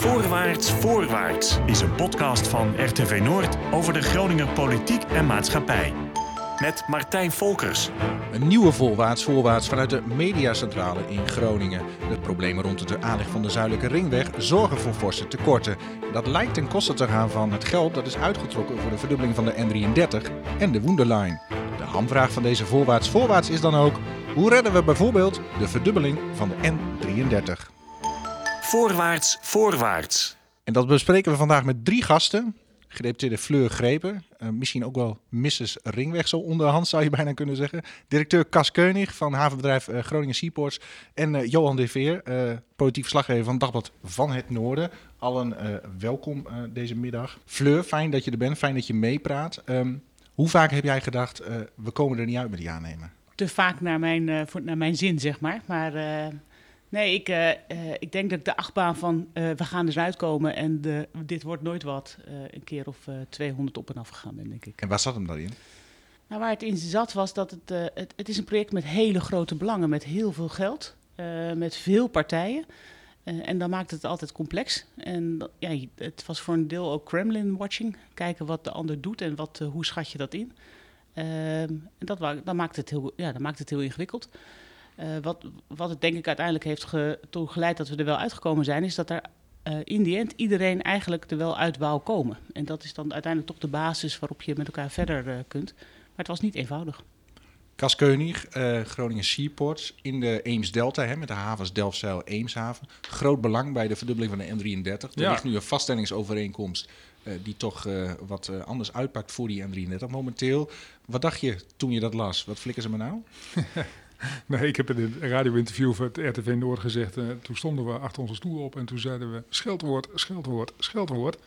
Voorwaarts, voorwaarts is een podcast van RTV Noord over de Groninger politiek en maatschappij. Met Martijn Volkers. Een nieuwe voorwaarts, voorwaarts vanuit de mediacentrale in Groningen. De problemen rond de aanleg van de zuidelijke ringweg zorgen voor forse tekorten. Dat lijkt ten koste te gaan van het geld dat is uitgetrokken voor de verdubbeling van de N33 en de Wonderline. De hamvraag van deze voorwaarts, voorwaarts is dan ook: hoe redden we bijvoorbeeld de verdubbeling van de N33? Voorwaarts, voorwaarts. En dat bespreken we vandaag met drie gasten. Gedeputeerde Fleur Grepen, uh, misschien ook wel Mrs. Ringweg, zo onderhand zou je bijna kunnen zeggen. Directeur Cas Keunig van havenbedrijf uh, Groningen Seaports. En uh, Johan de Veer, politiek verslaggever van Dagblad van het Noorden. Allen welkom deze middag. Fleur, fijn dat je er bent, fijn dat je meepraat. Um, hoe vaak heb jij gedacht, we komen er niet uit met die aannemen? Te vaak naar mijn, naar mijn zin, zeg maar. Maar Nee, ik, uh, uh, ik denk dat ik de achtbaan van uh, we gaan eruit komen en de, dit wordt nooit wat, een keer of 200 op en af gegaan ben, denk ik. En waar zat hem dan in? Nou, waar het in zat was dat het, het, het, is een project met hele grote belangen, met heel veel geld, met veel partijen. en dan maakt het altijd complex. En ja, het was voor een deel ook Kremlin-watching. Kijken wat de ander doet en wat, hoe schat je dat in. en dat, dat, maakt het heel, ja, dat maakt het heel ingewikkeld. Uh, wat, wat het denk ik uiteindelijk heeft toe geleid dat we er wel uitgekomen zijn, is dat er uh, in die end iedereen eigenlijk er wel uit wou komen. En dat is dan uiteindelijk toch de basis waarop je met elkaar verder uh, kunt. Maar het was niet eenvoudig. Kas Keunig, Groningen Seaports in de Eems Delta, hè, met de havens Delfzijl, Eemshaven. Groot belang bij de verdubbeling van de N33. Er ja. ligt nu een vaststellingsovereenkomst die toch wat anders uitpakt voor die N33 momenteel. Wat dacht je toen je dat las? Wat flikken ze me nou? Nee, ik heb in een radio-interview van het RTV Noord gezegd. Uh, toen stonden we achter onze stoel op en toen zeiden we: scheldwoord, scheldwoord, scheldwoord.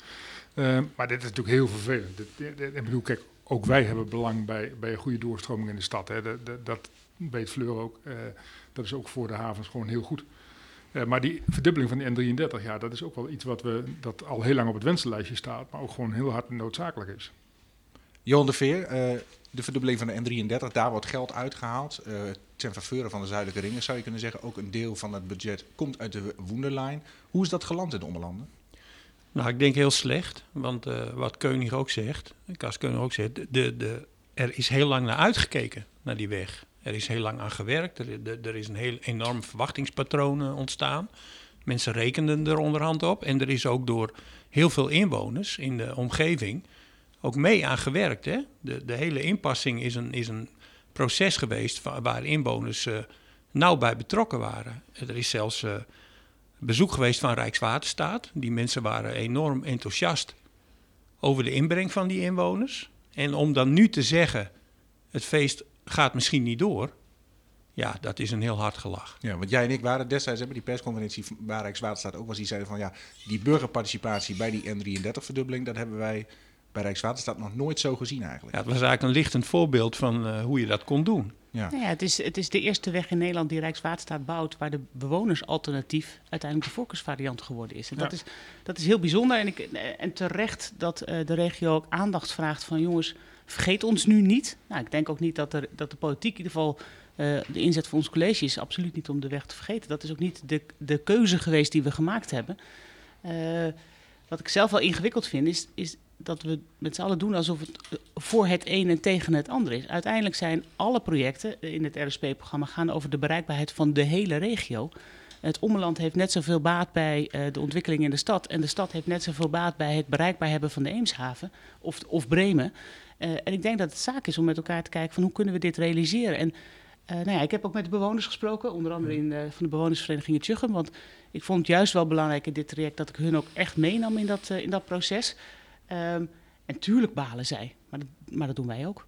Uh, maar dit is natuurlijk heel vervelend. Ik bedoel, kijk, ook wij hebben belang bij, bij een goede doorstroming in de stad. Hè. Dat, dat, dat weet Fleur ook. Uh, dat is ook voor de havens gewoon heel goed. maar die verdubbeling van de N33, ja, dat is ook wel iets wat we, dat al heel lang op het wensenlijstje staat, maar ook gewoon heel hard noodzakelijk is. Johan de Veer, de verdubbeling van de N33, daar wordt geld uitgehaald. Uh, ten faveur van de zuidelijke ringen zou je kunnen zeggen. Ook een deel van het budget komt uit de Woenderlijn. Hoe is dat geland in de Ommelanden? Nou, ik denk heel slecht. Want uh, wat Keunig ook zegt, Kas Keunig ook zegt, de, de, er is heel lang naar uitgekeken, naar die weg. Er is heel lang aan gewerkt. Er, is een heel enorm verwachtingspatroon uh, ontstaan. Mensen rekenden er onderhand op. En er is ook door heel veel inwoners in de omgeving ook mee aan gewerkt. Hè? De, de hele inpassing is een, is een proces geweest waar inwoners uh, nauw bij betrokken waren. Er is zelfs uh, bezoek geweest van Rijkswaterstaat. Die mensen waren enorm enthousiast over de inbreng van die inwoners. En om dan nu te zeggen, het feest gaat misschien niet door... Ja, dat is een heel hard gelach. Ja, want jij en ik waren destijds hebben die persconferentie waar Rijkswaterstaat ook was. Die zeiden van ja, die burgerparticipatie bij die N33-verdubbeling, dat hebben wij bij Rijkswaterstaat nog nooit zo gezien eigenlijk. Ja, het was eigenlijk een lichtend voorbeeld van uh, hoe je dat kon doen. Ja. Nou ja, het, is, het is de eerste weg in Nederland die Rijkswaterstaat bouwt... waar de bewonersalternatief uiteindelijk de voorkeursvariant geworden is. En dat, is, dat is heel bijzonder. En, ik, en terecht dat uh, de regio ook aandacht vraagt van... jongens, vergeet ons nu niet. Nou, ik denk ook niet dat, er, dat de politiek in ieder geval... Uh, de inzet van ons college is absoluut niet om de weg te vergeten. Dat is ook niet de, de keuze geweest die we gemaakt hebben. wat ik zelf wel ingewikkeld vind, is, is dat we met z'n allen doen alsof het eh, voor het een en tegen het ander is. Uiteindelijk zijn alle projecten in het RSP-programma gaan over de bereikbaarheid van de hele regio. Het Ommeland heeft net zoveel baat bij uh, de ontwikkeling in de stad. En de stad heeft net zoveel baat bij het bereikbaar hebben van de Eemshaven of, of Bremen. Uh, en ik denk dat het zaak is om met elkaar te kijken van hoe kunnen we dit realiseren. En nou ja, ik heb ook met de bewoners gesproken, onder andere in, van de bewonersvereniging Tjuchem. Want ik vond het juist wel belangrijk in dit traject dat ik hun ook echt meenam in dat, in dat proces. Um, en tuurlijk balen zij, maar dat, maar dat doen wij ook.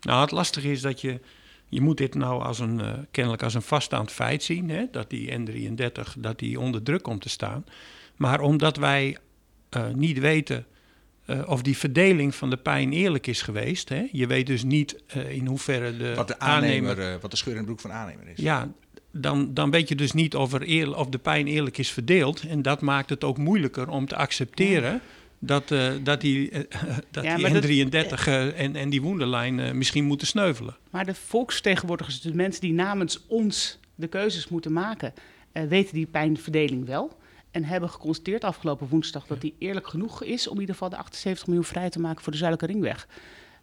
Nou, het lastige is dat je, je moet dit nou als een, uh, kennelijk als een vaststaand feit zien, hè, dat die N33 dat die onder druk komt te staan. Maar omdat wij uh, niet weten uh, of die verdeling van de pijn eerlijk is geweest, hè, je weet dus niet in hoeverre de, wat de aannemer, aannemer wat de scheur in de broek van aannemer is. Ja, dan, dan weet je dus niet of, er eer, of de pijn eerlijk is verdeeld. En dat maakt het ook moeilijker om te accepteren. Ja dat, uh, dat die, uh, dat ja, die N33 dat, uh, en, en die Woenderlijn misschien moeten sneuvelen. Maar de volksvertegenwoordigers, de mensen die namens ons de keuzes moeten maken, weten die pijnverdeling wel. en hebben geconstateerd afgelopen woensdag dat die eerlijk genoeg is om in ieder geval de 78 miljoen vrij te maken voor de Zuidelijke Ringweg.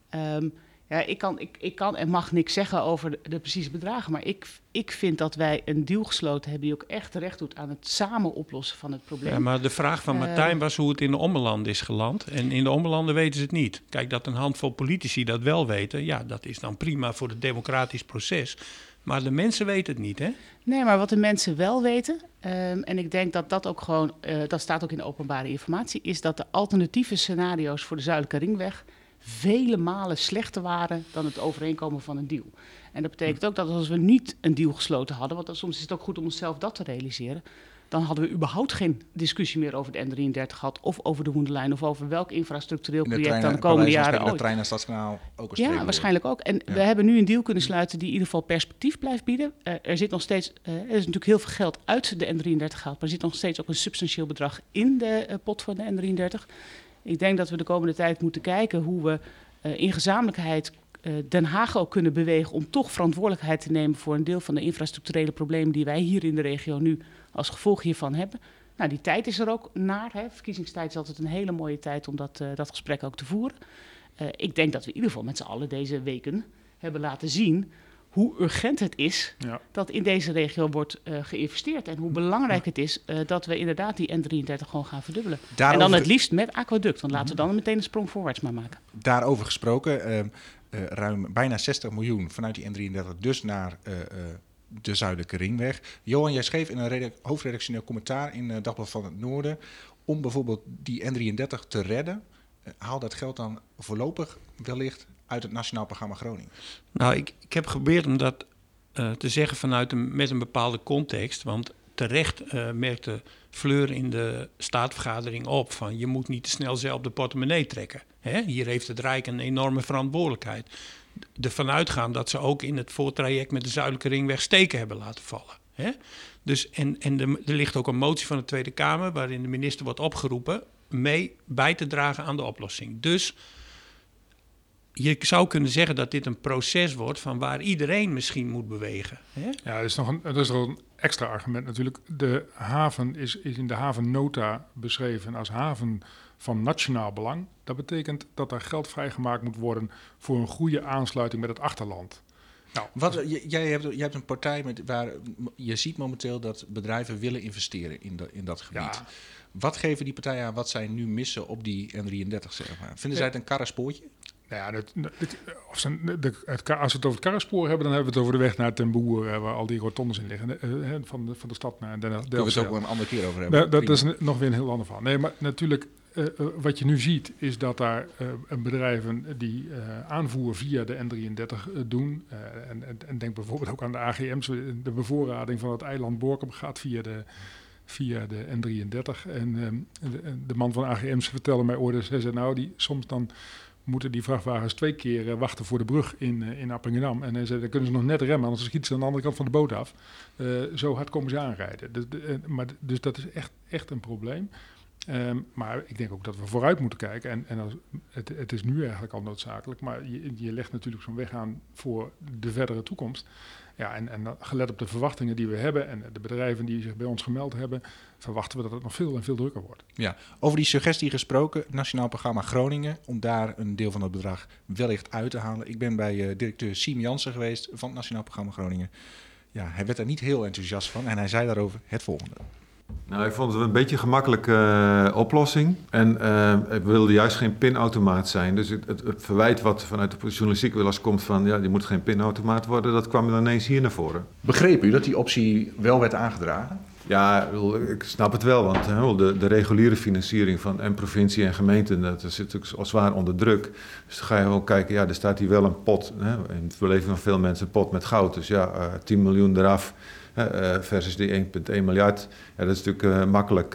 Ehm, ja, ik kan, ik, ik kan en mag niks zeggen over de, de, precieze bedragen. Maar ik, ik vind dat wij een deal gesloten hebben die ook echt terecht doet aan het samen oplossen van het probleem. Ja, maar de vraag van Martijn was hoe het in de ommeland is geland. En in de ommelanden weten ze het niet. Kijk, dat een handvol politici dat wel weten, ja, dat is dan prima voor het democratisch proces. Maar de mensen weten het niet, hè? Nee, maar wat de mensen wel weten, um, en ik denk dat dat ook gewoon, uh, dat staat ook in de openbare informatie, is dat de alternatieve scenario's voor de Zuidelijke Ringweg vele malen slechter waren dan het overeenkomen van een deal. En dat betekent ook dat als we niet een deal gesloten hadden, want soms is het ook goed om onszelf dat te realiseren, dan hadden we überhaupt geen discussie meer over de N33 gehad, of over de Hoenderlijn, of over welk infrastructureel project dan de komende jaren. De trein naar Stadskanaal ook een Ja, waarschijnlijk ook. En ja. we hebben nu een deal kunnen sluiten die in ieder geval perspectief blijft bieden. Uh, er zit nog steeds, uh, er is natuurlijk heel veel geld uit de N33 gehaald, maar er zit nog steeds ook een substantieel bedrag in de uh, pot van de N33. Ik denk dat we de komende tijd moeten kijken hoe we uh, in gezamenlijkheid uh, Den Haag ook kunnen bewegen om toch verantwoordelijkheid te nemen voor een deel van de infrastructurele problemen die wij hier in de regio nu als gevolg hiervan hebben. Nou, die tijd is er ook naar. Hè. Verkiezingstijd is altijd een hele mooie tijd om dat, uh, dat gesprek ook te voeren. ik denk dat we in ieder geval met z'n allen deze weken hebben laten zien hoe urgent het is ja. dat in deze regio wordt uh, geïnvesteerd. En hoe belangrijk het is uh, dat we inderdaad die N33 gewoon gaan verdubbelen. Daarover... En dan het liefst met aquaduct. Want laten we dan meteen een sprong voorwaarts maar maken. Daarover gesproken, uh, ruim bijna 60 miljoen vanuit die N33 dus naar de Zuidelijke Ringweg. Johan, jij schreef in een hoofdredactioneel commentaar in Dagblad van het Noorden... om bijvoorbeeld die N33 te redden... haal dat geld dan voorlopig wellicht uit het Nationaal Programma Groningen? Nou, ik, ik heb geprobeerd om dat uh, te zeggen vanuit een, met een bepaalde context. Want terecht uh, merkte Fleur in de staatsvergadering op van je moet niet te snel zelf de portemonnee trekken. Hè? Hier heeft het Rijk een enorme verantwoordelijkheid. Ervan uitgaan dat ze ook in het voortraject met de Zuidelijke Ringweg steken hebben laten vallen. Hè? Dus, en en er ligt ook een motie van de Tweede Kamer waarin de minister wordt opgeroepen mee bij te dragen aan de oplossing. Dus je zou kunnen zeggen dat dit een proces wordt van waar iedereen misschien moet bewegen. Hè? Ja, dat is nog een, dat is nog een extra argument natuurlijk. De haven is, is in de havennota beschreven als haven van nationaal belang. Dat betekent dat er geld vrijgemaakt moet worden voor een goede aansluiting met het achterland. Nou, Wat, jij, hebt, jij hebt een partij met, waar je ziet momenteel dat bedrijven willen investeren in, de, in dat gebied. Ja. Wat geven die partijen aan wat zij nu missen op die N33? Zeg maar? Vinden zij het een karrespoortje? Nou ja, het, het, of ze, de, het, als we het over het karrenspoor hebben, dan hebben we het over de weg naar Ten Boer, uh, waar al die rotondes in liggen, uh, van, de, van de stad naar Den Delft. Kunnen we het ook wel een andere keer over hebben. dat, dat is nog weer een heel ander verhaal. Nee, maar natuurlijk, uh, wat je nu ziet, is dat daar bedrijven die aanvoer via de N33 doen, en, en, en, denk bijvoorbeeld ook aan de AGM's, de bevoorrading van het eiland Borkum gaat via de via de N33. En de, de, man van AGM's vertelde mij ooit, hij zei nou, die soms dan moeten die vrachtwagens twee keer uh, wachten voor de brug in, uh, in Appingedam. En hij zei, dan kunnen ze nog net remmen, anders schieten ze aan de andere kant van de boot af. Uh, zo hard komen ze aanrijden. Dus, maar, dus dat is echt, echt een probleem. Um, maar ik denk ook dat we vooruit moeten kijken. En, en als, het, het, is nu eigenlijk al noodzakelijk, maar je, je legt natuurlijk zo'n weg aan voor de verdere toekomst. Ja, en, en gelet op de verwachtingen die we hebben en de bedrijven die zich bij ons gemeld hebben, verwachten we dat het nog veel en veel drukker wordt. Ja, over die suggestie gesproken, Nationaal Programma Groningen, om daar een deel van het bedrag wellicht uit te halen. Ik ben bij uh, directeur Siem Jansen geweest van het Nationaal Programma Groningen. Ja, hij werd er niet heel enthousiast van en hij zei daarover het volgende. Nou, ik vond het een beetje een gemakkelijke uh, oplossing. En uh, ik wilde juist geen pinautomaat zijn. Dus het, het, het, verwijt wat vanuit de journalistiek wel eens komt van... ja, die moet geen pinautomaat worden, dat kwam dan ineens hier naar voren. Begreep u dat die optie wel werd aangedragen? Ja, ik snap het wel, want hè, de, de, reguliere financiering van en provincie en gemeente, dat zit natuurlijk al zwaar onder druk. Dus dan ga je gewoon kijken, ja, er staat hier wel een pot, hè, in het beleving van veel mensen een pot met goud. Dus ja, uh, 10 miljoen eraf versus die 1,1 miljard. Ja, dat is natuurlijk uh, makkelijk,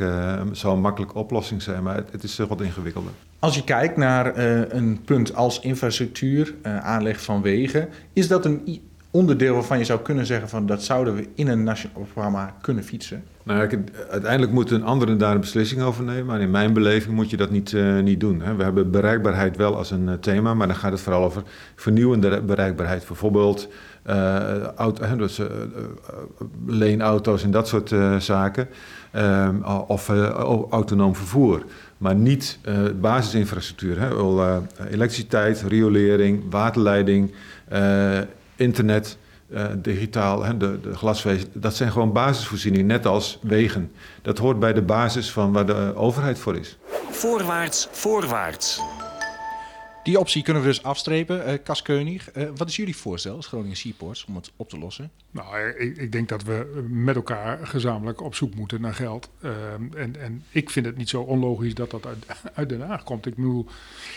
zou een makkelijke oplossing zijn, maar het, het is wat ingewikkelder. Als je kijkt naar een punt als infrastructuur, aanleg van wegen, is dat een onderdeel waarvan je zou kunnen zeggen van dat zouden we in een nationaal programma kunnen fietsen? Nou, uiteindelijk moet een andere daar een beslissing over nemen. Maar in mijn beleving moet je dat niet, uh, niet doen. Hè. We hebben bereikbaarheid wel als een uh, thema, maar dan gaat het vooral over vernieuwende bereikbaarheid. Bijvoorbeeld eh, auto, hè, dus, eh, eh, leenauto's en dat soort eh, zaken. Ehm, of eh, au- autonoom vervoer. Maar niet eh, basisinfrastructuur. Hè, eh, elektriciteit, riolering, waterleiding, eh, internet, eh, digitaal, hè, de, de glasvezel. Dat zijn gewoon basisvoorzieningen, net als wegen. Dat hoort bij de basis van waar de overheid voor is. Voorwaarts, voorwaarts. Die optie kunnen we dus afstrepen. Eh Kas Keunig, eh, wat is jullie voorstel als Groningen Seaports om het op te lossen? Nou, ik, ik denk dat we met elkaar gezamenlijk op zoek moeten naar geld. Ehm, en, en ik vind het niet zo onlogisch dat dat uit, uit Den Haag komt. Ik bedoel,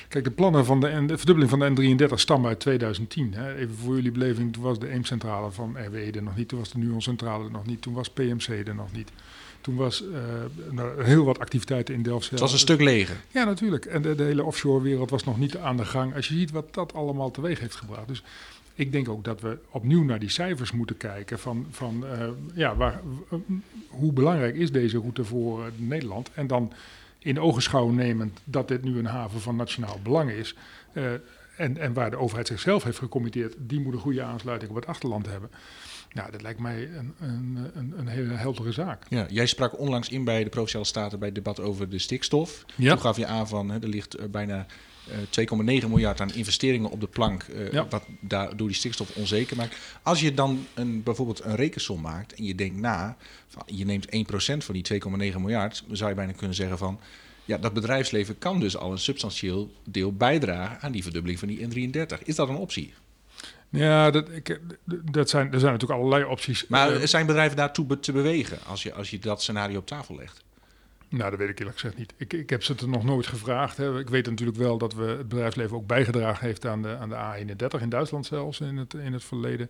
kijk, de plannen van de, de verdubbeling van de N33 stammen uit 2010. Hè. Even voor jullie beleving, toen was de Eemcentrale van RWE er nog niet. Toen was de Nuon-centrale er nog niet. Toen was PMC er nog niet. Toen was eh, nou, heel wat activiteiten in Delft. Het was een stuk leger. Ja, natuurlijk. En de, de hele offshore-wereld was nog niet aan de gang. Als je ziet wat dat allemaal teweeg heeft gebracht. Dus ik denk ook dat we opnieuw naar die cijfers moeten kijken. Van, van eh, ja, waar, hoe belangrijk is deze route voor eh, Nederland? En dan in ogenschouw nemend dat dit nu een haven van nationaal belang is. en, en waar de overheid zichzelf heeft gecommitteerd, die moet een goede aansluiting op het achterland hebben. Nou, dat lijkt mij een, een, een, een hele heldere zaak. Ja, jij sprak onlangs in bij de Provinciale Staten bij het debat over de stikstof. Ja. Toen gaf je aan van hè, er ligt eh, bijna eh, 2,9 miljard aan investeringen op de plank, eh, Ja. wat daar door die stikstof onzeker maakt. Als je dan een, bijvoorbeeld een rekensom maakt en je denkt na, van, je neemt 1% van die 2,9 miljard, dan zou je bijna kunnen zeggen van, ja, dat bedrijfsleven kan dus al een substantieel deel bijdragen aan die verdubbeling van die N33. Is dat een optie? Ja, dat, ik, dat zijn, er zijn natuurlijk allerlei opties. Maar Eh, zijn bedrijven daartoe be- te bewegen als je, als je dat scenario op tafel legt? Nou, dat weet ik eerlijk gezegd niet. Ik, ik heb ze het er nog nooit gevraagd. Hè. Ik weet natuurlijk wel dat we het bedrijfsleven ook bijgedragen heeft aan de, aan de A31 in Duitsland zelfs in het, in het verleden.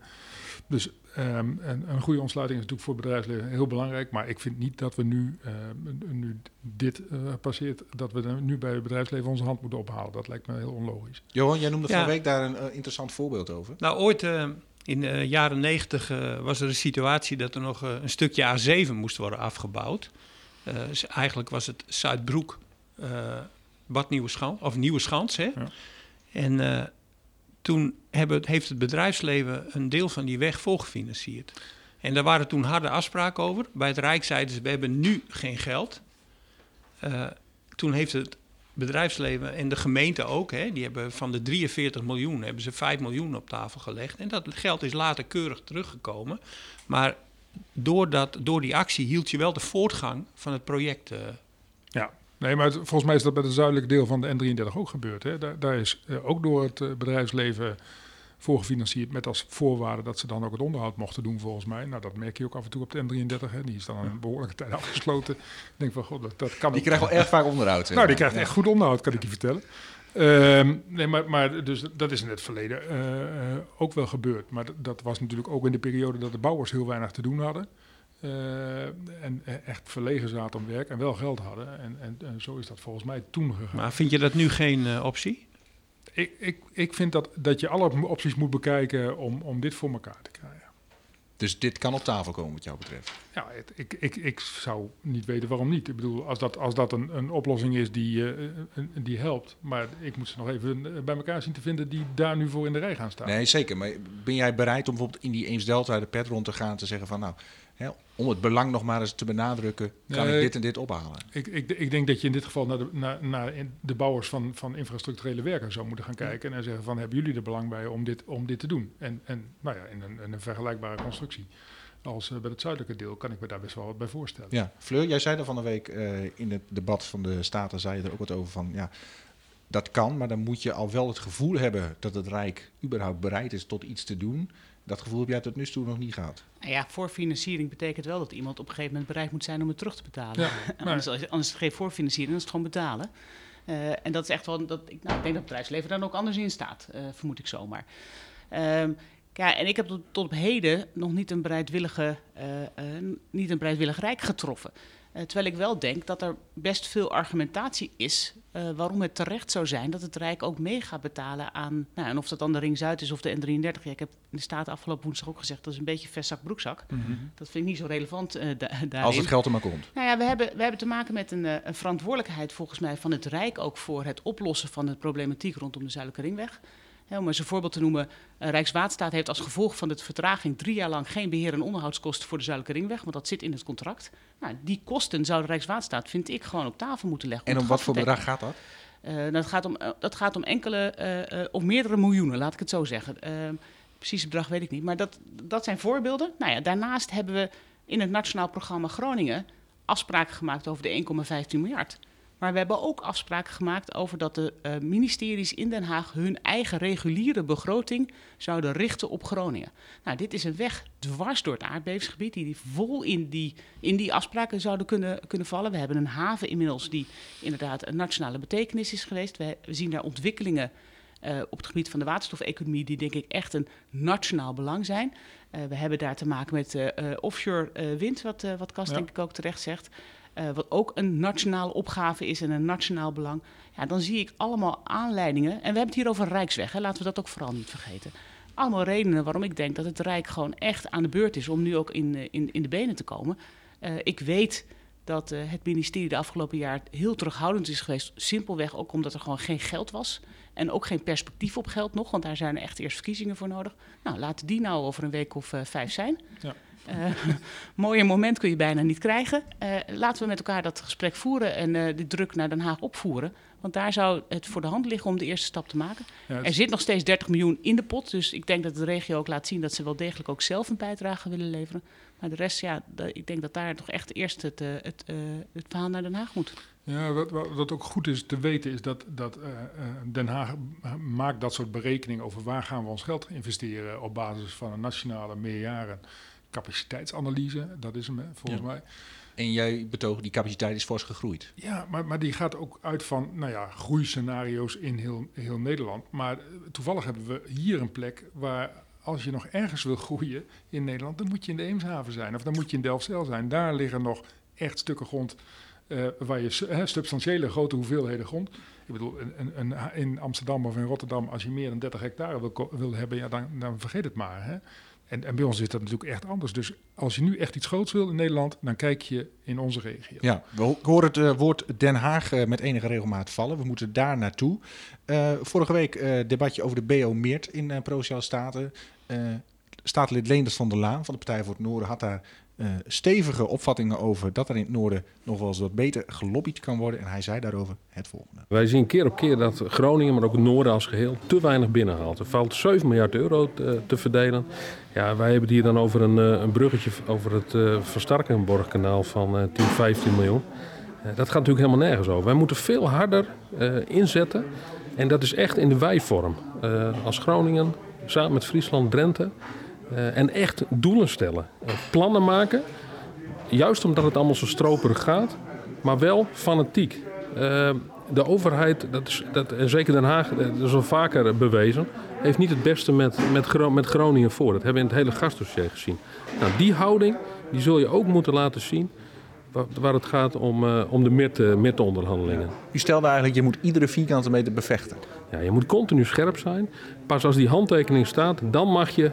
Dus ehm, een, een goede ontsluiting is natuurlijk voor het bedrijfsleven heel belangrijk. Maar ik vind niet dat we nu, ehm, nu dit eh, passeert, dat we er nu bij het bedrijfsleven onze hand moeten ophalen. Dat lijkt me heel onlogisch. Johan, jij noemde Ja. van week daar een eh, interessant voorbeeld over. Nou, ooit eh, in de jaren negentig eh, was er een situatie dat er nog een stukje A7 moest worden afgebouwd. Eh, dus eigenlijk was het Zuidbroek, eh Bad Nieuwe Schans, of Nieuwe Schans. Hè? Ja. En eh, toen hebben, heeft het bedrijfsleven een deel van die weg volgefinancierd. En daar waren toen harde afspraken over. Bij het Rijk zeiden ze, we hebben nu geen geld. Eh, toen heeft het bedrijfsleven en de gemeente ook, hè, die hebben van de 43 miljoen hebben ze 5 miljoen op tafel gelegd. En dat geld is later keurig teruggekomen. Maar door, dat, door die actie hield je wel de voortgang van het project. eh, Ja, nee, maar het- volgens mij is dat bij het zuidelijke deel van de N33 ook gebeurd. Hè. Daar, daar is eh, ook door het eh, bedrijfsleven voor gefinancierd met als voorwaarde dat ze dan ook het onderhoud mochten doen volgens mij. Nou, dat merk je ook af en toe op de N33. Hè. Die is dan een behoorlijke tijd afgesloten. Ik denk van, god, dat, dat kan Die krijgt wel erg vaak onderhoud. Nou, die krijgt echt goed onderhoud, kan ik je vertellen. Ehm, nee, maar, maar dus dat is in het verleden eh, ook wel gebeurd. Maar dat was natuurlijk ook in de periode dat de bouwers heel weinig te doen hadden. Eh, en eh, echt verlegen zaten om werk en wel geld hadden. En, en, en zo is dat volgens mij toen gegaan. maar vind je dat nu geen eh, optie? Ik, ik, ik vind dat, dat je alle opties moet bekijken om, om dit voor elkaar te krijgen. Dus dit kan op tafel komen wat jou betreft. Ja, het- ik, ik, ik zou niet weten waarom niet. Ik bedoel, als dat, als dat een, een oplossing is die, eh, een- die helpt. Maar ik moet ze nog even bij elkaar zien te vinden die daar nu voor in de rij gaan staan. Nee, zeker. Maar ben jij bereid om bijvoorbeeld in die Eems-Delta de pet rond te gaan te zeggen van nou, om het belang nog maar eens te benadrukken, kan ik dit en dit ophalen? Ik, ik, ik denk dat je in dit geval naar de, naar, naar de bouwers van, van infrastructurele werken zou moeten gaan kijken. En zeggen van, hebben jullie er belang bij om dit, om dit te doen? En, en nou ja, in een, in een vergelijkbare constructie als eh, bij het zuidelijke deel kan ik me daar best wel wat bij voorstellen. Ja, Fleur, jij zei er van de week eh, in het debat van de Staten, zei je er ook wat over van ja, dat kan, maar dan moet je al wel het gevoel hebben dat het Rijk überhaupt bereid is tot iets te doen. Dat gevoel heb jij tot nu toe nog niet gehad. Nou ja, voorfinanciering betekent wel dat iemand op een gegeven moment bereid moet zijn om het terug te betalen. Ja, anders, anders is het geen voorfinanciering, dan is het gewoon betalen. Eh, en dat is echt wel, dat, ik, nou, ik denk dat het bedrijfsleven dan ook anders in staat, eh, vermoed ik zomaar. Ehm, ja, en ik heb tot, tot op heden nog niet een bereidwillige, eh, eh, niet een bereidwillig rijk getroffen. Eh, terwijl ik wel denk dat er best veel argumentatie is eh, waarom het terecht zou zijn dat het Rijk ook mee gaat betalen aan, nou, en of dat dan de Ring Zuid is of de N33. Ja, ik heb in de Staten afgelopen woensdag ook gezegd, dat is een beetje vestzak broekzak. Dat vind ik niet zo relevant eh, da- daarin. Als het geld er maar komt. Nou ja, we hebben, we hebben te maken met een, een verantwoordelijkheid volgens mij van het Rijk ook voor het oplossen van de problematiek rondom de Zuidelijke Ringweg. Om eens een voorbeeld te noemen, uh, Rijkswaterstaat heeft als gevolg van de vertraging drie jaar lang geen beheer- en onderhoudskosten voor de Zuidelijke Ringweg, want dat zit in het contract. Nou, die kosten zou de Rijkswaterstaat, vind ik, gewoon op tafel moeten leggen. En om wat voor bedrag gaat dat? Uh, dat, gaat om, dat gaat om enkele uh, of meerdere miljoenen, laat ik het zo zeggen. precies het bedrag weet ik niet, maar dat, dat zijn voorbeelden. Nou ja, daarnaast hebben we in het Nationaal Programma Groningen afspraken gemaakt over de 1,15 miljard. Maar we hebben ook afspraken gemaakt over dat de uh, ministeries in Den Haag hun eigen reguliere begroting zouden richten op Groningen. Nou, dit is een weg dwars door het aardbevingsgebied die vol in die, in die afspraken zouden kunnen, kunnen vallen. We hebben een haven inmiddels die inderdaad een nationale betekenis is geweest. We, we zien daar ontwikkelingen uh, op het gebied van de waterstofeconomie die denk ik echt een nationaal belang zijn. Uh, we hebben daar te maken met offshore wind, wat, wat Kas ja. denk ik ook terecht zegt. Uh, wat ook een nationale opgave is en een nationaal belang. Ja, dan zie ik allemaal aanleidingen. En we hebben het hier over Rijksweg, hè, laten we dat ook vooral niet vergeten. Allemaal redenen waarom ik denk dat het Rijk gewoon echt aan de beurt is om nu ook in, in, in de benen te komen. Uh, ik weet dat het ministerie de afgelopen jaar heel terughoudend is geweest. Simpelweg ook omdat er gewoon geen geld was. En ook geen perspectief op geld nog, want daar zijn echt eerst verkiezingen voor nodig. Nou, laten die nou over een week of vijf zijn. Ja. Uh, mooier moment kun je bijna niet krijgen. Uh, laten we met elkaar dat gesprek voeren en uh, de druk naar Den Haag opvoeren. Want daar zou het voor de hand liggen om de eerste stap te maken. Ja, er zit nog steeds 30 miljoen in de pot. Dus ik denk dat de regio ook laat zien dat ze wel degelijk ook zelf een bijdrage willen leveren. Maar de rest, ja, ik denk dat daar toch echt eerst het, het, het verhaal naar Den Haag moet. Ja, wat, wat ook goed is te weten is dat, dat uh, Den Haag maakt dat soort berekeningen over waar gaan we ons geld investeren op basis van een nationale meerjaren capaciteitsanalyse. Dat is hem volgens ja. mij. En jij betoogt die capaciteit is fors gegroeid. Ja, maar, maar die gaat ook uit van nou ja, groeiscenario's in heel, heel Nederland. Maar toevallig hebben we hier een plek waar als je nog ergens wil groeien in Nederland, dan moet je in de Eemshaven zijn. Of dan moet je in Delfzijl zijn. Daar liggen nog echt stukken grond uh, waar je substantiële grote hoeveelheden grond. Ik bedoel, een, een, in Amsterdam of in Rotterdam, als je meer dan 30 hectare wil, wil hebben, ja, dan, dan vergeet het maar. Hè. En, bij ons is dat natuurlijk echt anders. Dus als je nu echt iets groots wil in Nederland, dan kijk je in onze regio. Ja, we horen het uh, woord Den Haag uh, met enige regelmaat vallen. We moeten daar naartoe. Uh, vorige week debatje over de BO Meert in Provinciale Staten. Staatslid Leenders van der Laan van de Partij voor het Noorden had daar uh, stevige opvattingen over dat er in het noorden nog wel eens wat beter gelobbyd kan worden. En hij zei daarover het volgende. Wij zien keer op keer dat Groningen, maar ook het noorden als geheel, te weinig binnenhaalt. Er valt 7 miljard euro te, te verdelen. Ja, wij hebben het hier dan over een, een bruggetje over het uh, van uh, 10, 15 miljoen. dat gaat natuurlijk helemaal nergens over. Wij moeten veel harder inzetten. En dat is echt in de wijvorm. als Groningen, samen met Friesland, Drenthe. Uh, en echt doelen stellen. Uh, plannen maken. Juist omdat het allemaal zo stroperig gaat. Maar wel fanatiek. Uh, de overheid, dat is, dat, en zeker Den Haag, dat is al vaker bewezen. Heeft niet het beste met, met, Gro met Groningen voor. Dat hebben we in het hele gastdossier gezien. Nou, die houding die zul je ook moeten laten zien waar, waar het gaat om, om de MIT-onderhandelingen. Ja. U stelde eigenlijk, je moet iedere vierkante meter bevechten. Ja, je moet continu scherp zijn. Pas als die handtekening staat, dan mag je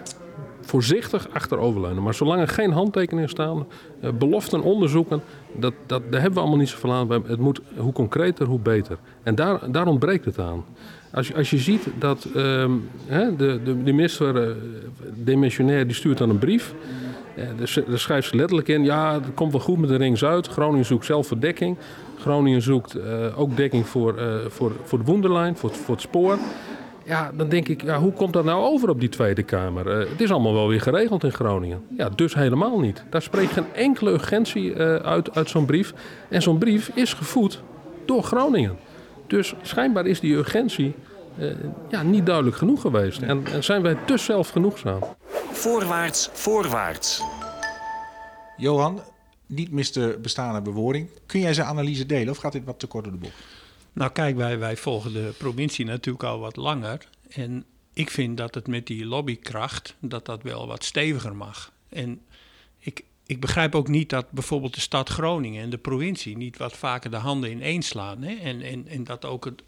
voorzichtig achteroverleunen. Maar zolang er geen handtekeningen staan, uh, beloften, onderzoeken, dat, dat, daar hebben we allemaal niet zoveel aan. Het moet hoe concreter, hoe beter. En daar, daar ontbreekt het aan. Als je, als je ziet dat hè, de, de, de minister uh, die stuurt dan een brief. Uh, daar schrijft ze letterlijk in, ja, het komt wel goed met de Ring Zuid. Groningen zoekt zelf verdekking. Groningen zoekt ook dekking voor, voor, voor de Woenderlijn, voor, voor het spoor. Ja, dan denk ik, ja, hoe komt dat nou over op die Tweede Kamer? Uh, het is allemaal wel weer geregeld in Groningen. Ja, dus helemaal niet. Daar spreekt geen enkele urgentie uh, uit, uit zo'n brief. En zo'n brief is gevoed door Groningen. Dus schijnbaar is die urgentie uh, ja, niet duidelijk genoeg geweest. En, en zijn wij te zelfgenoegzaam. Voorwaarts, voorwaarts. Johan, niet mis de bestaande bewoording. Kun jij zijn analyse delen of gaat dit wat te kort door de bocht? Nou kijk, wij, wij volgen de provincie natuurlijk al wat langer. En ik vind dat het met die lobbykracht, dat dat wel wat steviger mag. En ik, ik begrijp ook niet dat bijvoorbeeld de stad Groningen en de provincie niet wat vaker de handen ineen slaan. Hè? En, en, en dat, ook het,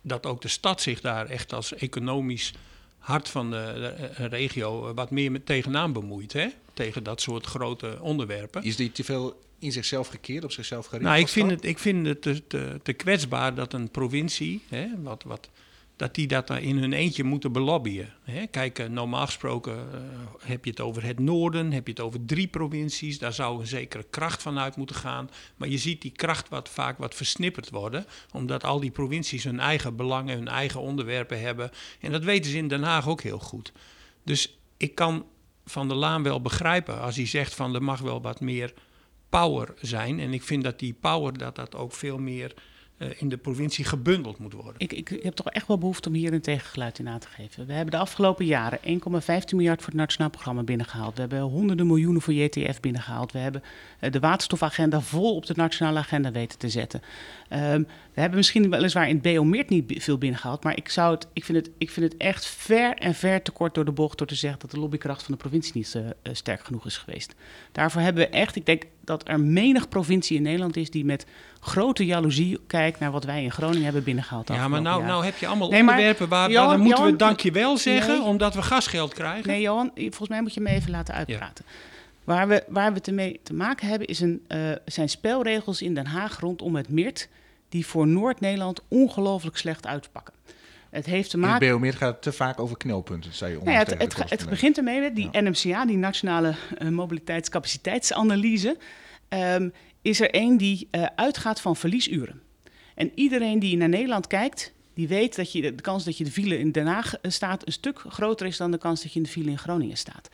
dat ook de stad zich daar echt als economisch hart van de, regio wat meer tegenaan bemoeit. Hè? Tegen dat soort grote onderwerpen. Is die te veel in zichzelf gekeerd, op zichzelf gericht? Nou, ik vind, het, ik vind het te, te, te kwetsbaar dat een provincie, hè, wat, wat dat die dat in hun eentje moeten belobbyen. Hè? Kijk, uh, normaal gesproken uh, heb je het over het noorden, heb je het over drie provincies. Daar zou een zekere kracht van uit moeten gaan. Maar je ziet die kracht wat, vaak wat versnipperd worden, omdat al die provincies hun eigen belangen, hun eigen onderwerpen hebben. En dat weten ze in Den Haag ook heel goed. Dus ik kan Van der Laan wel begrijpen als hij zegt van er mag wel wat meer power zijn. En ik vind dat die power dat dat ook veel meer in de provincie gebundeld moet worden. Ik, ik, heb toch echt wel behoefte om hier een tegengeluid in aan te geven. We hebben de afgelopen jaren 1,15 miljard voor het Nationaal Programma binnengehaald. We hebben honderden miljoenen voor JTF binnengehaald. We hebben uh, de waterstofagenda vol op de nationale agenda weten te zetten. Um, we hebben misschien weliswaar in het BO-meert niet veel binnengehaald. Maar ik, zou het, ik, vind het, ik vind het echt ver en ver te kort door de bocht door te zeggen dat de lobbykracht van de provincie niet uh, sterk genoeg is geweest. Daarvoor hebben we echt, ik denk dat er menig provincie in Nederland is die met grote jaloezie kijkt naar wat wij in Groningen hebben binnengehaald. Ja, maar nou, nou heb je allemaal nee, onderwerpen waar, Johan, dan moeten Johan, we dankjewel zeggen nee, omdat we gasgeld krijgen. Nee, Johan, volgens mij moet je me even laten uitpraten. Ja. Waar we, waar we te mee te maken hebben is een, uh, zijn spelregels in Den Haag rondom het MIRT die voor Noord-Nederland ongelooflijk slecht uitpakken. Het heeft te maken. In het gaat het te vaak over knelpunten, zei je. Nou ja, het, het, het, begint ermee met die ja. NMCA, die Nationale uh, Mobiliteitscapaciteitsanalyse. Um, is er één die uh, uitgaat van verliesuren. En iedereen die naar Nederland kijkt, die weet dat je, de kans dat je de file in Den Haag staat een stuk groter is dan de kans dat je in de file in Groningen staat.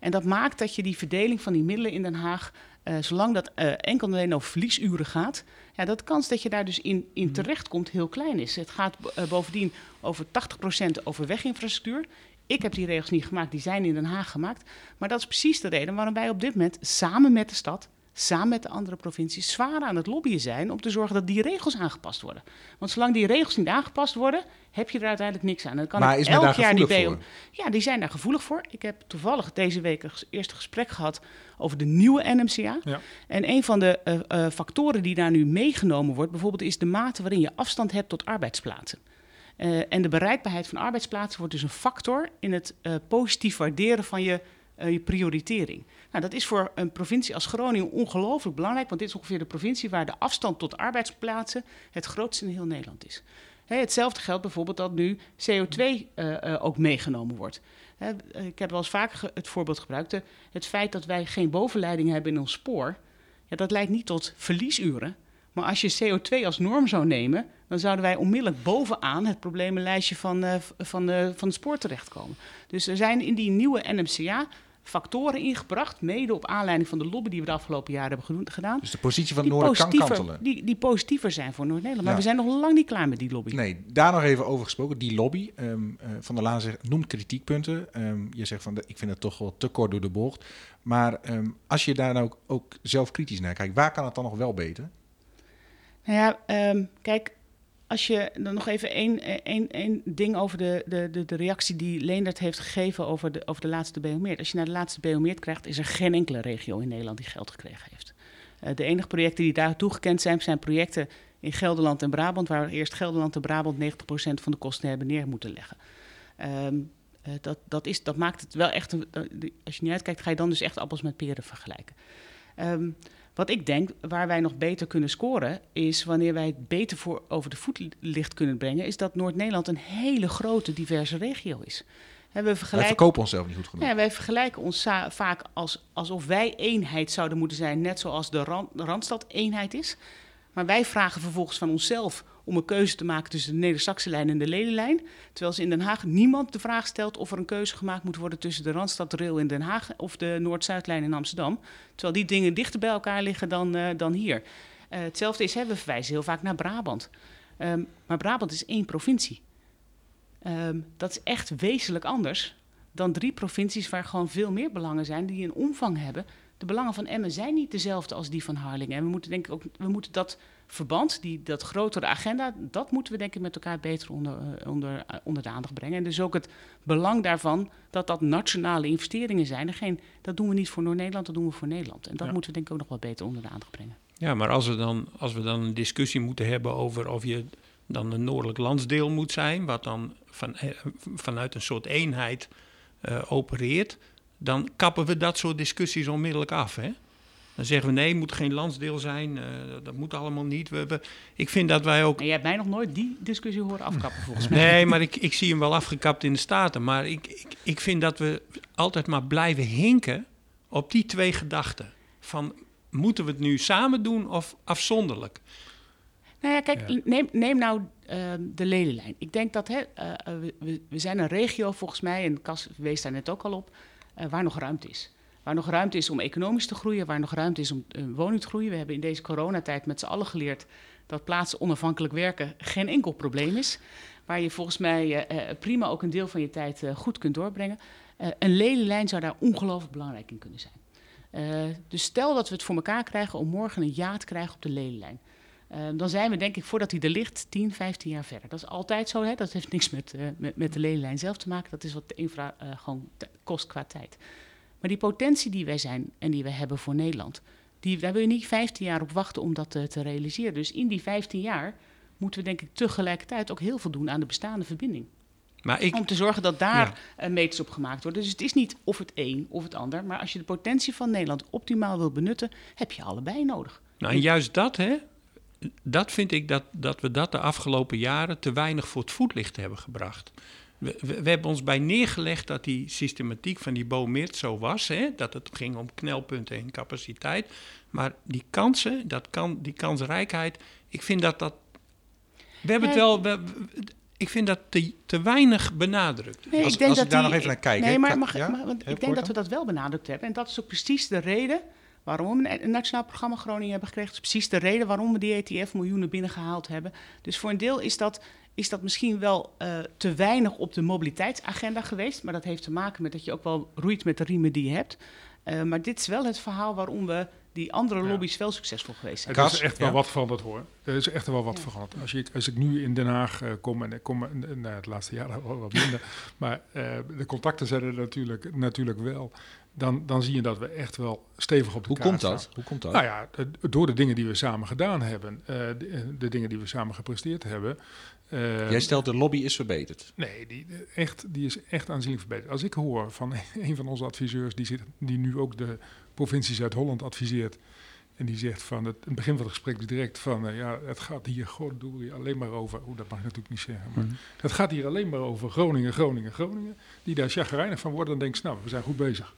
En dat maakt dat je die verdeling van die middelen in Den Haag, uh, zolang dat uh, enkel en alleen over verliesuren gaat, ja, dat de kans dat je daar dus in, in mm. terechtkomt heel klein is. Het gaat uh, bovendien over 80% over weginfrastructuur. Ik heb die regels niet gemaakt, die zijn in Den Haag gemaakt. Maar dat is precies de reden waarom wij op dit moment samen met de stad samen met de andere provincies zwaar aan het lobbyen zijn om te zorgen dat die regels aangepast worden. Want zolang die regels niet aangepast worden, heb je er uiteindelijk niks aan. dan kan maar is elk daar jaar die BO. Ja, die zijn daar gevoelig voor. Ik heb toevallig deze week een eerste gesprek gehad over de nieuwe NMCA. Ja. En een van de uh, uh, factoren die daar nu meegenomen wordt, bijvoorbeeld, is de mate waarin je afstand hebt tot arbeidsplaatsen. Uh, en de bereikbaarheid van arbeidsplaatsen wordt dus een factor in het positief waarderen van je, je prioritering. Nou, dat is voor een provincie als Groningen ongelooflijk belangrijk, want dit is ongeveer de provincie waar de afstand tot arbeidsplaatsen het grootste in heel Nederland is. Hetzelfde geldt bijvoorbeeld dat nu CO2 uh, uh, ook meegenomen wordt. Ik heb wel eens vaker het voorbeeld gebruikt. Het feit dat wij geen bovenleiding hebben in ons spoor, ja, dat leidt niet tot verliesuren. Maar als je CO2 als norm zou nemen, dan zouden wij onmiddellijk bovenaan het probleemlijstje van, uh, van, van het spoor terechtkomen. Dus er zijn in die nieuwe NMCA factoren ingebracht, mede op aanleiding van de lobby die we de afgelopen jaren hebben gedaan. Dus de positie van het Noorden kan kantelen. Die, die positiever zijn voor Noord-Nederland. Maar ja. we zijn nog lang niet klaar met die lobby. Nee, daar nog even over gesproken. Die lobby, um, uh, Van der Laan zegt, noemt kritiekpunten. Um, je zegt van, de, ik vind het toch wel te kort door de bocht. Maar um, als je daar nou ook, ook zelf kritisch naar kijkt, waar kan het dan nog wel beter? Nou ja, kijk, als je dan nog even één, één, één ding over de, de, de, reactie die Leendert heeft gegeven over de, over de laatste. Als je naar de laatste Beomeert krijgt, is er geen enkele regio in Nederland die geld gekregen heeft. Uh, de enige projecten die daar toegekend zijn, zijn projecten in Gelderland en Brabant, waar eerst Gelderland en Brabant 90% van de kosten hebben neer moeten leggen. Um, uh, dat, dat, is, dat maakt het wel echt, als je niet uitkijkt, ga je dan dus echt appels met peren vergelijken. Um, wat ik denk, waar wij nog beter kunnen scoren, is wanneer wij het beter voor over de voetlicht kunnen brengen, is dat Noord-Nederland een hele grote, diverse regio is. we vergelijken, wij verkopen onszelf niet goed genoeg. Ja, wij vergelijken ons vaak als, alsof wij eenheid zouden moeten zijn, net zoals de Rand, Randstad eenheid is. Maar wij vragen vervolgens van onszelf om een keuze te maken tussen de Neder-Saxe lijn en de Ledenlijn. Terwijl ze in Den Haag niemand de vraag stelt of er een keuze gemaakt moet worden tussen de Randstadrail in Den Haag of de Noord-Zuidlijn in Amsterdam. Terwijl die dingen dichter bij elkaar liggen dan, uh, dan hier. Uh, hetzelfde is, hè, we verwijzen heel vaak naar Brabant. Um, maar Brabant is één provincie. Um, dat is echt wezenlijk anders dan drie provincies waar gewoon veel meer belangen zijn, die een omvang hebben. De belangen van Emmen zijn niet dezelfde als die van Harlingen. En we moeten denk ik ook, we moeten dat verband, die, dat grotere agenda, dat moeten we denk ik met elkaar beter onder, onder, uh, onder de aandacht brengen. En dus ook het belang daarvan dat dat nationale investeringen zijn. En geen, dat doen we niet voor Noord-Nederland, dat doen we voor Nederland. En dat ja. moeten we denk ik ook nog wel beter onder de aandacht brengen. Ja, maar als we, dan, als we dan een discussie moeten hebben over of je dan een noordelijk landsdeel moet zijn, wat dan van, eh, vanuit een soort eenheid uh, opereert, dan kappen we dat soort discussies onmiddellijk af. Hè? Dan zeggen we nee, het moet geen landsdeel zijn. eh, dat moet allemaal niet. We, we- ik vind dat wij ook En jij hebt mij nog nooit die discussie horen afkappen, volgens mij. Nee, maar ik, ik zie hem wel afgekapt in de Staten. Maar ik, ik, ik vind dat we altijd maar blijven hinken op die twee gedachten. Van, moeten we het nu samen doen of afzonderlijk? Nou ja, kijk, Ja. Neem, neem nou eh, de ledenlijn. Ik denk dat hè, eh, we- we, zijn een regio volgens mij, en Cas wees daar net ook al op, waar nog ruimte is. Waar nog ruimte is om economisch te groeien, waar nog ruimte is om eh, woning te groeien. We hebben in deze coronatijd met z'n allen geleerd dat plaatsen onafhankelijk werken geen enkel probleem is. Waar je volgens mij eh, eh, prima ook een deel van je tijd eh, goed kunt doorbrengen. Eh, een ledenlijn zou daar ongelooflijk belangrijk in kunnen zijn. Eh, dus stel dat we het voor elkaar krijgen om morgen een ja te krijgen op de ledenlijn. Eh, dan zijn we denk ik voordat hij er ligt 10, 15 jaar verder. Dat is altijd zo, hè? dat heeft niks met, eh, met, met de ledenlijn zelf te maken. Dat is wat de infra eh, gewoon kost qua tijd. Maar die potentie die wij zijn en die we hebben voor Nederland, die, daar wil je niet 15 jaar op wachten om dat eh, te realiseren. Dus in die 15 jaar moeten we denk ik tegelijkertijd ook heel veel doen aan de bestaande verbinding. Maar ik, Om te zorgen dat daar Ja. meters op gemaakt worden. Dus het is niet of het een of het ander. Maar als je de potentie van Nederland optimaal wil benutten, heb je allebei nodig. nou, en juist dat, hè, dat vind ik dat, dat we dat de afgelopen jaren te weinig voor het voetlicht hebben gebracht. We, we, we hebben ons bij neergelegd dat die systematiek van die Boomert zo was. Hè, dat het ging om knelpunten en capaciteit. Maar die kansen, dat kan, die kansrijkheid, ik vind dat dat... We hebben het wel... we- we- ik vind dat te, te weinig benadrukt. Nee, Als- ik denk als dat ik daar die- nog even naar kijk, Nee, maar, mag, ja? maar- want ik denk dat we dat wel benadrukt hebben. En dat is ook precies de reden waarom we een- nationaal programma Groningen hebben gekregen. Dat is precies de reden waarom we die ETF miljoenen binnengehaald hebben. Dus voor een deel is dat, is dat misschien wel eh, te weinig op de mobiliteitsagenda geweest. Maar dat heeft te maken met dat je ook wel roeit met de riemen die je hebt. Eh, maar dit is wel het verhaal waarom we die andere Ja. lobby's wel succesvol geweest zijn. Kas, is echt wel ja? wat veranderd hoor. Er is echt wel wat Ja. veranderd. Als, je, als ik nu in Den Haag eh, kom, en ik kom eh, nou, het laatste jaar wel wat minder, maar eh, de contacten zijn er natuurlijk, natuurlijk wel. Dan, dan zie je dat we echt wel stevig op de Hoe kaart komt dat? staan. Hoe komt dat? Nou ja, door de dingen die we samen gedaan hebben, eh, de, de dingen die we samen gepresteerd hebben. eh, Jij stelt de lobby is verbeterd. Nee, die, echt, die is echt aanzienlijk verbeterd. Als ik hoor van een van onze adviseurs, die, zit, die nu ook de provincie Zuid-Holland adviseert. En die zegt van het, het begin van het gesprek direct van eh, ja, het gaat hier goddorie alleen maar over. Oeh, dat mag ik natuurlijk niet zeggen. Maar het gaat hier alleen maar over Groningen, Groningen, Groningen. Die daar chagrijnig van worden, dan denk je, nou, we zijn goed bezig.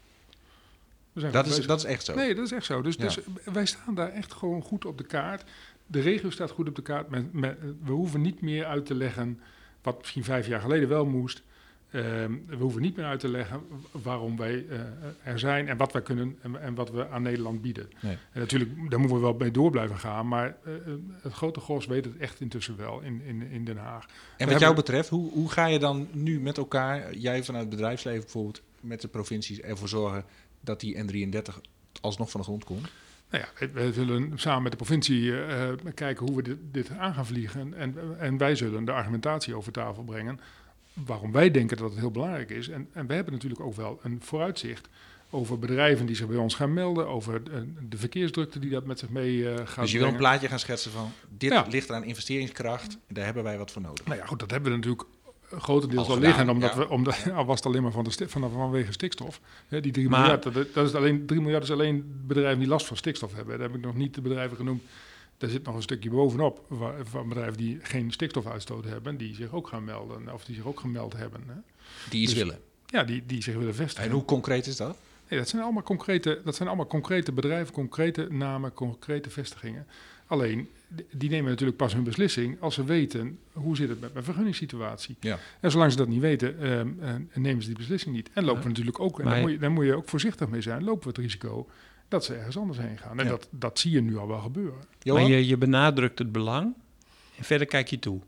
Dat is, bezig. dat is echt zo. Nee, dat is echt zo. Dus, Ja. dus wij staan daar echt gewoon goed op de kaart. De regio staat goed op de kaart. Met, met, we hoeven niet meer uit te leggen wat misschien vijf jaar geleden wel moest. Ehm, we hoeven niet meer uit te leggen waarom wij eh, er zijn en wat wij kunnen en, en wat we aan Nederland bieden. Nee. En natuurlijk, daar moeten we wel mee door blijven gaan. Maar eh, eh, het grote gros weet het echt intussen wel in, in, in Den Haag. En wat hebben- jou betreft, hoe, hoe ga je dan nu met elkaar, jij vanuit het bedrijfsleven bijvoorbeeld, met de provincies ervoor zorgen dat die N33 alsnog van de grond komt? Nou ja, we, zullen samen met de provincie eh, kijken hoe we dit, dit aan gaan vliegen. En, en wij zullen de argumentatie over tafel brengen waarom wij denken dat het heel belangrijk is. En, en we hebben natuurlijk ook wel een vooruitzicht over bedrijven die zich bij ons gaan melden, over eh, de verkeersdrukte die dat met zich mee eh, gaat dus je wil een plaatje gaan schetsen van, dit Ja. ligt aan investeringskracht, en daar hebben wij wat voor nodig. Nou ja, goed, dat hebben we natuurlijk grotendeels Al al liggen, omdat ja. we, omdat, al was het alleen maar van de van, vanwege stikstof. Hè, die 3 Maar- miljard, dat, dat is alleen, 3 miljard is alleen bedrijven die last van stikstof hebben. Daar heb ik nog niet de bedrijven genoemd. Daar zit nog een stukje bovenop waar- van bedrijven die geen stikstofuitstoot hebben, die zich ook gaan melden, of die zich ook gemeld hebben. Hè. Die iets Dus- willen. Ja, die, die zich willen vestigen. En hoe concreet is dat? Nee, dat zijn allemaal concrete, dat zijn allemaal concrete bedrijven, concrete namen, concrete vestigingen. Alleen, die- nemen natuurlijk pas hun beslissing als ze weten hoe zit het met mijn vergunningssituatie. Ja. En zolang ze dat niet weten, ehm, eh, nemen ze die beslissing niet. En lopen Ja. we natuurlijk ook, en Maar- daar moet, je, daar moet je ook voorzichtig mee zijn, lopen we het risico dat ze ergens anders heen gaan. En Ja. dat, dat zie je nu al wel gebeuren. Johan? Maar je, je benadrukt het belang en verder kijk je toe.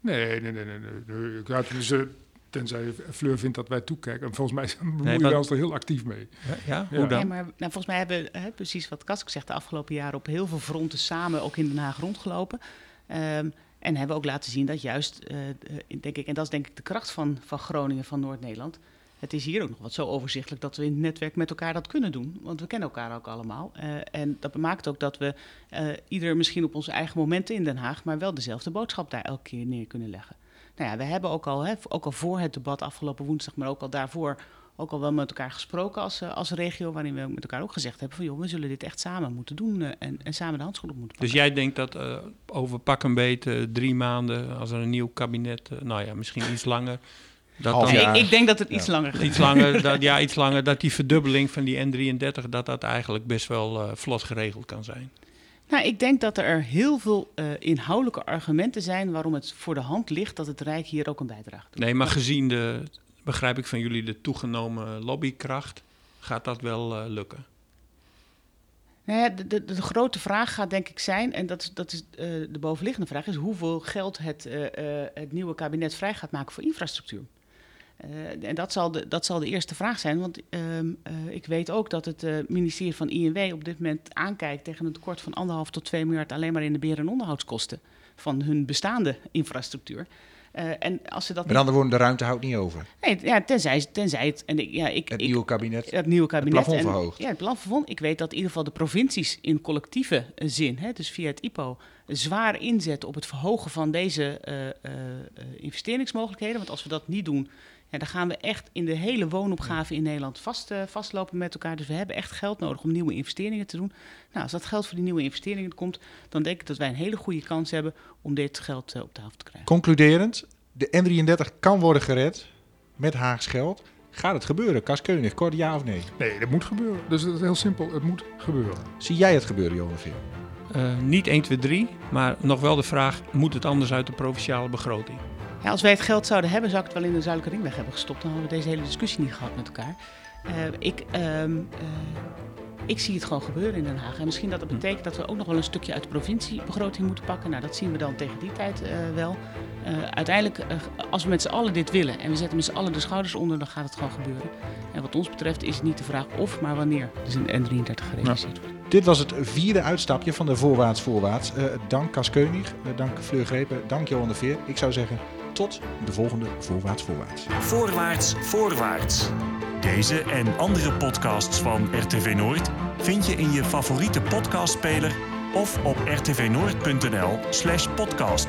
Nee, nee, nee, nee. nee, nee. Ja, tenminste, tenzij Fleur vindt dat wij toekijken. En volgens mij bemoeien Nee, wij ons er heel actief mee. Ja, ja? Ja. hoe dan? Nee, maar nou, volgens mij hebben we, hè, precies wat Kask zegt, de afgelopen jaren op heel veel fronten samen ook in Den Haag rondgelopen. Ehm, en hebben ook laten zien dat juist, eh, denk ik, en dat is denk ik de kracht van, van Groningen, van Noord-Nederland. Het is hier ook nog wat zo overzichtelijk dat we in het netwerk met elkaar dat kunnen doen. Want we kennen elkaar ook allemaal. Eh, en dat maakt ook dat we eh, ieder misschien op onze eigen momenten in Den Haag, maar wel dezelfde boodschap daar elke keer neer kunnen leggen. Nou ja, we hebben ook al, hè, ook al voor het debat afgelopen woensdag, maar ook al daarvoor ook al wel met elkaar gesproken als, eh, als regio, waarin we met elkaar ook gezegd hebben van joh, we zullen dit echt samen moeten doen eh, en, en samen de handschoenen moeten Dus pakken. jij denkt dat eh, over pak een beet eh, drie maanden, als er een nieuw kabinet, nou ja, misschien iets langer, dat dan ik, ik denk dat het iets Ja. langer gaat. iets langer, dat, ja, iets langer, dat die verdubbeling van die N33, dat dat eigenlijk best wel eh, vlot geregeld kan zijn. Nou, ik denk dat er heel veel eh, inhoudelijke argumenten zijn waarom het voor de hand ligt dat het Rijk hier ook een bijdrage doet. Nee, maar gezien de, begrijp ik van jullie, de toegenomen lobbykracht, gaat dat wel eh, lukken. Nou ja, de, de, de grote vraag gaat denk ik zijn, en dat is, dat is eh, de bovenliggende vraag, is hoeveel geld het, het nieuwe kabinet vrij gaat maken voor infrastructuur. Eh, en dat zal, de, dat zal de eerste vraag zijn, want ehm, eh, ik weet ook dat het eh, ministerie van INW op dit moment aankijkt tegen een tekort van anderhalf tot 2 miljard alleen maar in de beheer- en onderhoudskosten van hun bestaande infrastructuur. En als ze dat Met andere woorden, de ruimte houdt niet over. Nee, ja, tenzij, tenzij het. En ik, ja, ik, Het ik, nieuwe kabinet. het nieuwe kabinet. plafond en- verhoogd. Ja, het plafond. Ik weet dat in ieder geval de provincies in collectieve zin, hè, dus via het IPO, zwaar inzetten op het verhogen van deze investeringsmogelijkheden. Want als we dat niet doen, ja, dan gaan we echt in de hele woonopgave in Nederland vast, eh, vastlopen met elkaar. Dus we hebben echt geld nodig om nieuwe investeringen te doen. Nou, als dat geld voor die nieuwe investeringen komt, dan denk ik dat wij een hele goede kans hebben om dit geld eh, op tafel te krijgen. Concluderend, de N33 kan worden gered met Haags geld. Gaat het gebeuren? Kas Keunig, kort ja of nee? Nee, dat moet gebeuren. Dus het is heel simpel, het moet gebeuren. Zie jij het gebeuren, Johan Veer? Eh, niet 1, 2, 3, maar nog wel de vraag, moet het anders uit de provinciale begroting? Als wij het geld zouden hebben, zou ik het wel in de Zuidelijke Ringweg hebben gestopt. Dan hadden we deze hele discussie niet gehad met elkaar. Eh, ik, ehm, eh, ik zie het gewoon gebeuren in Den Haag. En misschien dat dat betekent dat we ook nog wel een stukje uit de provinciebegroting moeten pakken. Nou, dat zien we dan tegen die tijd eh, wel. Uiteindelijk, als we met z'n allen dit willen en we zetten met z'n allen de schouders onder, dan gaat het gewoon gebeuren. En wat ons betreft is het niet de vraag of, maar wanneer. Dus een N33 gerealiseerd wordt. Dit was het vierde uitstapje van de Voorwaarts Voorwaarts. Dank Kas Keunig, dank Fleur Grepen, dank Johan de Veer. Ik zou zeggen, tot de volgende Voorwaarts Voorwaarts. Voorwaarts, voorwaarts. Deze en andere podcasts van RTV Noord vind je in je favoriete podcastspeler of op rtvnoord.nl/podcast.